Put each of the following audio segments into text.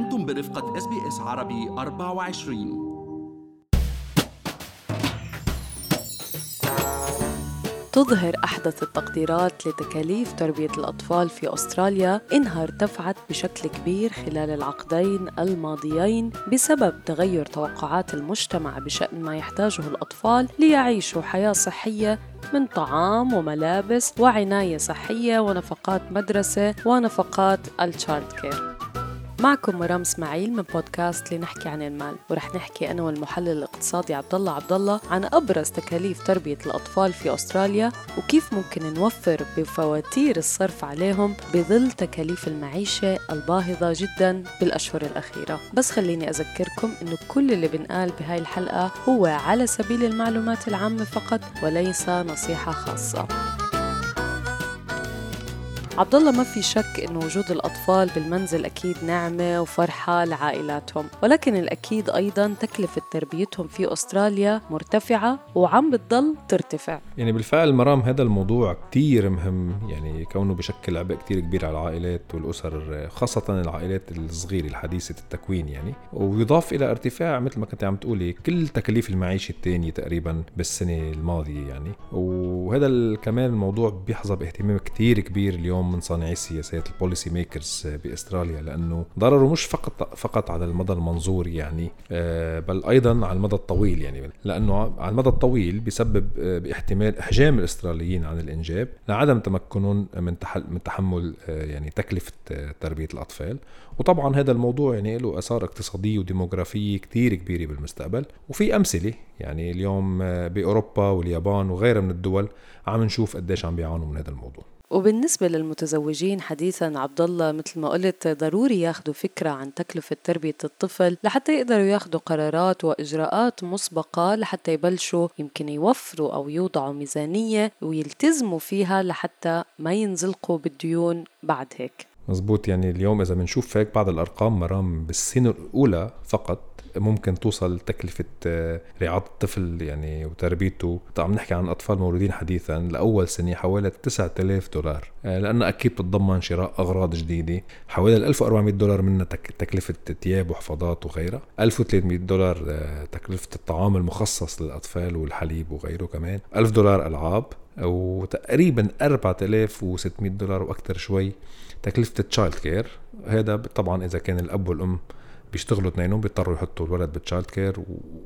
أنتم برفقة SBS عربي 24 تظهر أحدث التقديرات لتكاليف تربية الأطفال في أستراليا إنها ارتفعت بشكل كبير خلال العقدين الماضيين بسبب تغير توقعات المجتمع بشأن ما يحتاجه الأطفال ليعيشوا حياة صحية من طعام وملابس وعناية صحية ونفقات مدرسة ونفقات ال child care معكم مرام إسماعيل من بودكاست لنحكي عن المال ورح نحكي أنا والمحلل الاقتصادي عبد الله عبد الله عن أبرز تكاليف تربية الأطفال في أستراليا وكيف ممكن نوفر بفواتير الصرف عليهم بظل تكاليف المعيشة الباهظة جدا بالأشهر الأخيرة. بس خليني أذكركم إنه كل اللي بنقال بهاي الحلقة هو على سبيل المعلومات العامة فقط وليس نصيحة خاصة. عبد الله ما في شك إنه وجود الأطفال بالمنزل أكيد نعمة وفرحة لعائلاتهم. ولكن الأكيد أيضا تكلفة تربيتهم في أستراليا مرتفعة وعم بتضل ترتفع. يعني بالفعل مرام هذا الموضوع كتير مهم. يعني كونه بشكل عبء كتير كبير على العائلات والأسر خاصة العائلات الصغيرة الحديثة التكوين يعني. ويضاف إلى ارتفاع مثل ما كنت عم تقولي كل تكاليف المعيشة الثانية تقريبا بالسنة الماضية يعني. وهذا كمان الموضوع بيحظى باهتمام كتير كبير اليوم من صانعي السياسات ال policy makers بأستراليا لأنه ضرره مش فقط فقط على المدى المنظوري يعني آه، بل أيضا على المدى الطويل يعني لأنه على المدى الطويل بيسبب آه، باحتمال إحجام الاستراليين عن الإنجاب لعدم تمكنهم من من تحمل آه، يعني تكلفة تربية الأطفال. وطبعا هذا الموضوع يعني له آثار اقتصادية وديموغرافية كثير كبيرة بالمستقبل. وفي أمثلة يعني اليوم بأوروبا واليابان وغيرها من الدول عم نشوف قديش عم بيعانوا من هذا الموضوع. وبالنسبة للمتزوجين حديثا عبد الله مثل ما قلت ضروري ياخذوا فكرة عن تكلفة تربية الطفل لحتى يقدروا ياخذوا قرارات وإجراءات مسبقة لحتى يبلشوا يمكن يوفروا أو يوضعوا ميزانية ويلتزموا فيها لحتى ما ينزلقوا بالديون بعد هيك. مزبوط يعني اليوم إذا بنشوف هيك بعض الأرقام مرام بالسنة الأولى فقط ممكن توصل تكلفة آه، رعاية الطفل يعني وتربيته. عم نحكي عن أطفال مولودين حديثا لأول سنة حوالي 9000 دولار آه، لأنه أكيد بتتضمن شراء أغراض جديدة. حوالي 1400 دولار منها تكلفة ثياب وحفاضات وغيرها 1300 دولار آه، تكلفة الطعام المخصص للأطفال والحليب وغيره كمان 1000 دولار ألعاب. وتقريبا 4600 دولار وأكثر شوي تكلفة ال child care هذا طبعا إذا كان الأب والأم بيشتغلوا اثنينهم بيضطروا يحطوا الولد بال child care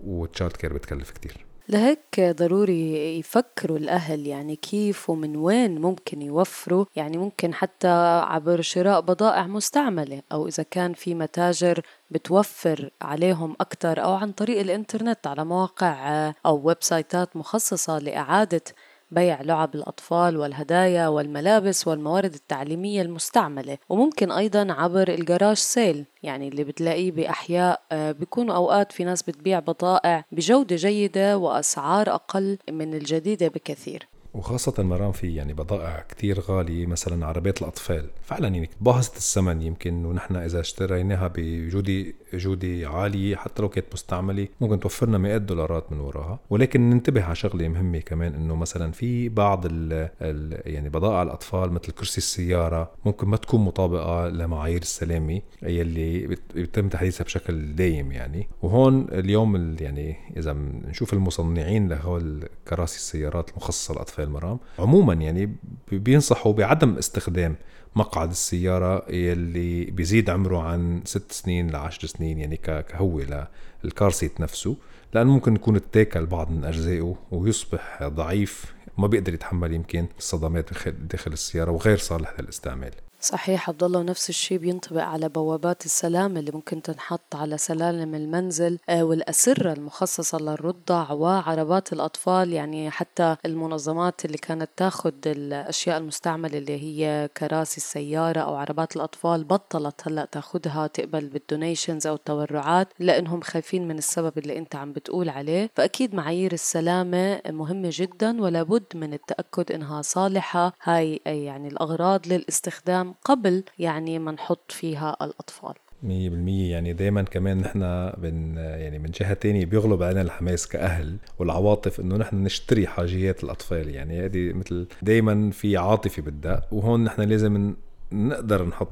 وال child care بتكلف كتير. لهيك ضروري يفكروا الأهل يعني كيف ومن وين ممكن يوفروا يعني ممكن حتى عبر شراء بضائع مستعملة أو إذا كان في متاجر بتوفر عليهم أكثر أو عن طريق الإنترنت على مواقع أو website ات مخصصة لإعادة بيع لعب الأطفال والهدايا والملابس والموارد التعليمية المستعملة وممكن أيضا عبر الجراج سيل يعني اللي بتلاقيه بأحياء آه، بيكونوا أوقات في ناس بتبيع بضائع بجودة جيدة وأسعار أقل من الجديدة بكثير. وخاصة مرام في يعني بضائع كتير غالية مثلا عربيات الأطفال. فعلا يعني باهظة الثمن يمكن ونحن إذا اشتريناها بجودة جودة عالية حتى لو كانت مستعملة ممكن توفرنا مئات دولارات من وراها. ولكن ننتبه على شغلة مهمة كمان إنه مثلا في بعض ال ال يعني بضائع الأطفال مثل كرسي السيارة ممكن ما تكون مطابقة لمعايير السلامة يلي بيتم تحديثها بشكل دايم يعني. وهون اليوم يعني إذا نشوف المصنعين لهول كراسي السيارات المخصصة للأطفال المرام. عموما يعني بينصحوا بعدم استخدام مقعد السيارة يلي بيزيد عمره عن ست سنين لعشر سنين يعني كهوة للكار سيت نفسه لأنه ممكن يكون اتاكل بعض من أجزائه ويصبح ضعيف ما بيقدر يتحمل يمكن الصدمات داخل السيارة وغير صالح للاستعمال. صحيح عبد الله ونفس الشيء بينطبق على بوابات السلام اللي ممكن تنحط على سلالم المنزل آه، والأسرة المخصصة للرضع وعربات الأطفال يعني حتى المنظمات اللي كانت تاخذ الأشياء المستعملة اللي هي كراسي السيارة أو عربات الأطفال بطلت هلأ تاخذها تقبل بالدونيشنز أو التبرعات لأنهم خايفين من السبب اللي أنت عم بتقول عليه. فأكيد معايير السلامة مهمة جدا ولا بد من التأكد إنها صالحة. هاي يعني الأغراض للاستخدام قبل يعني ما نحط فيها الأطفال. مية بالمية. يعني دايما كمان نحن بن يعني من جهة تانية بيغلب علينا الحماس كأهل والعواطف إنه نحن نشتري حاجيات الأطفال. يعني هذه مثل دايما في عاطفة بالدق وهون نحن لازم نقدر نحط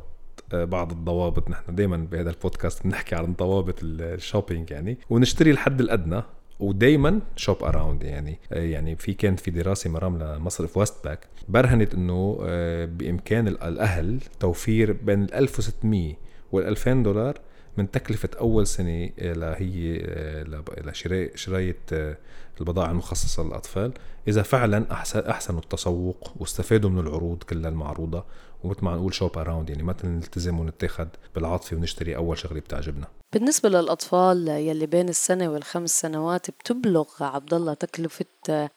آه، بعض الضوابط. نحن دائما بهذا البودكاست بنحكي عن ضوابط ال shopping يعني ونشتري الحد الأدنى. ودائما shop around يعني يعني في كانت في دراسة مرام لمصرف Westpac برهنت إنه بإمكان الأهل توفير بين ال 1600 وال 2000 دولار من تكلفة أول سنة لهي لشراء شراية البضائع المخصصة للأطفال. إذا فعلا أحسن أحسنوا التسوق واستفادوا من العروض كلها المعروضة ومثل ما نقول شوب اراوند يعني ما نلتزم ونتاخد بالعاطفة ونشتري أول شغلة بتعجبنا. بالنسبة للأطفال يلي بين السنة والخمس سنوات بتبلغ عبد الله تكلفة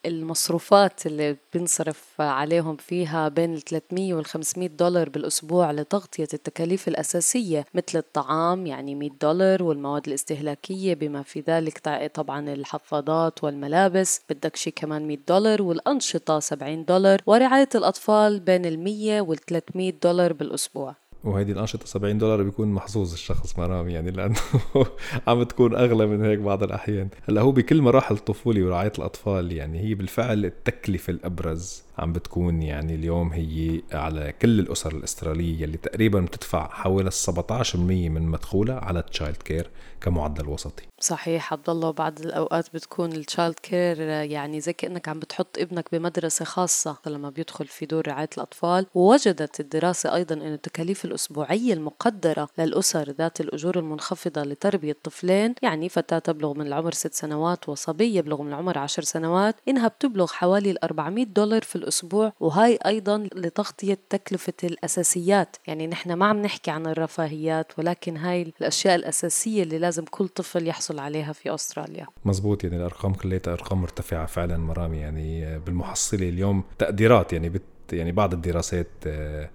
المصروفات اللي بنصرف عليهم فيها بين ال 300 وال 500 دولار بالأسبوع لتغطية التكاليف الأساسية مثل الطعام يعني 100 دولار والمواد الاستهلاكية بما في ذلك طبعا الحفاضات والملابس بدك شي كمان 100 دولار والأنشطة 70 دولار ورعاية الأطفال بين ال 100 وال 300 دولار بالأسبوع. وهيدي الأنشطة 70 دولار بيكون محظوظ الشخص مرام يعني لأنه عم تكون أغلى من هيك بعض الأحيان. هلأ هو بكل مراحل الطفولة ورعاية الأطفال يعني هي بالفعل التكلفة الأبرز. عم بتكون يعني اليوم هي على كل الأسر الأسترالية اللي تقريبا بتدفع حوالي 17% من مدخولها على ال child care كمعدل وسطي. صحيح عبد الله وبعض الأوقات بتكون ال child care يعني زي كأنك عم بتحط ابنك بمدرسة خاصة لما بيدخل في دور رعاية الأطفال. ووجدت الدراسة أيضا إنه التكاليف الأسبوعية المقدرة للأسر ذات الأجور المنخفضة لتربية طفلين يعني فتاة تبلغ من العمر ست سنوات وصبي يبلغ من العمر عشر سنوات إنها بتبلغ حوالي ال 400 دولار في الأسبوع وهاي أيضا لتغطية تكلفة الأساسيات. يعني نحن ما عم نحكي عن الرفاهيات ولكن هاي الأشياء الأساسية اللي لازم كل طفل يحصل عليها في أستراليا. مزبوط يعني الأرقام كلها أرقام مرتفعة فعلا مرامي. يعني بالمحصلة اليوم تقديرات يعني بت يعني بعض الدراسات آه،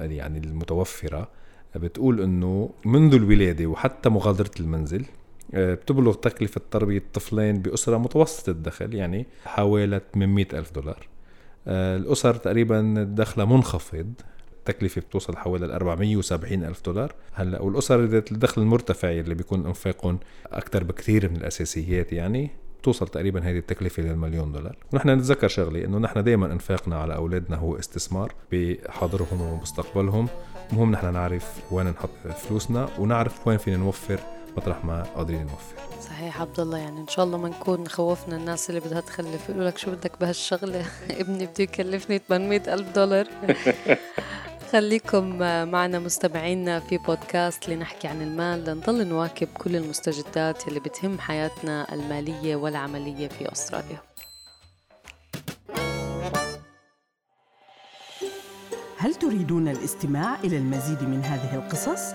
يعني المتوفرة بتقول إنه منذ الولادة وحتى مغادرة المنزل آه، بتبلغ تكلفة تربية طفلين بأسرة متوسطة الدخل يعني حوالي 800 ألف دولار. الأسر تقريبا دخلها منخفض. التكلفة بتوصل حوالي ال 470 ألف دولار. هلأ والأسر ذات الدخل المرتفع اللي بيكون أنفاقهم أكثر بكثير من الأساسيات يعني توصل تقريبا هذه التكلفة للمليون دولار. ونحن نتذكر شغلة إنه نحن دائما أنفاقنا على أولادنا هو استثمار بحاضرهم ومستقبلهم. المهم نحن نعرف وين نحط فلوسنا ونعرف وين فينا نوفر مطرح ما قادرين نوفر. صحيح عبد الله يعني إن شاء الله ما نكون خوفنا الناس اللي بدها تخلف يقولوا لك شو بدك بهالشغلة؟ ابني بده يكلفني 800 ألف دولار. خليكم معنا مستمعينا في بودكاست لنحكي عن المال لنضل نواكب كل المستجدات اللي بتهم حياتنا المالية والعملية في أستراليا. هل تريدون الاستماع إلى المزيد من هذه القصص؟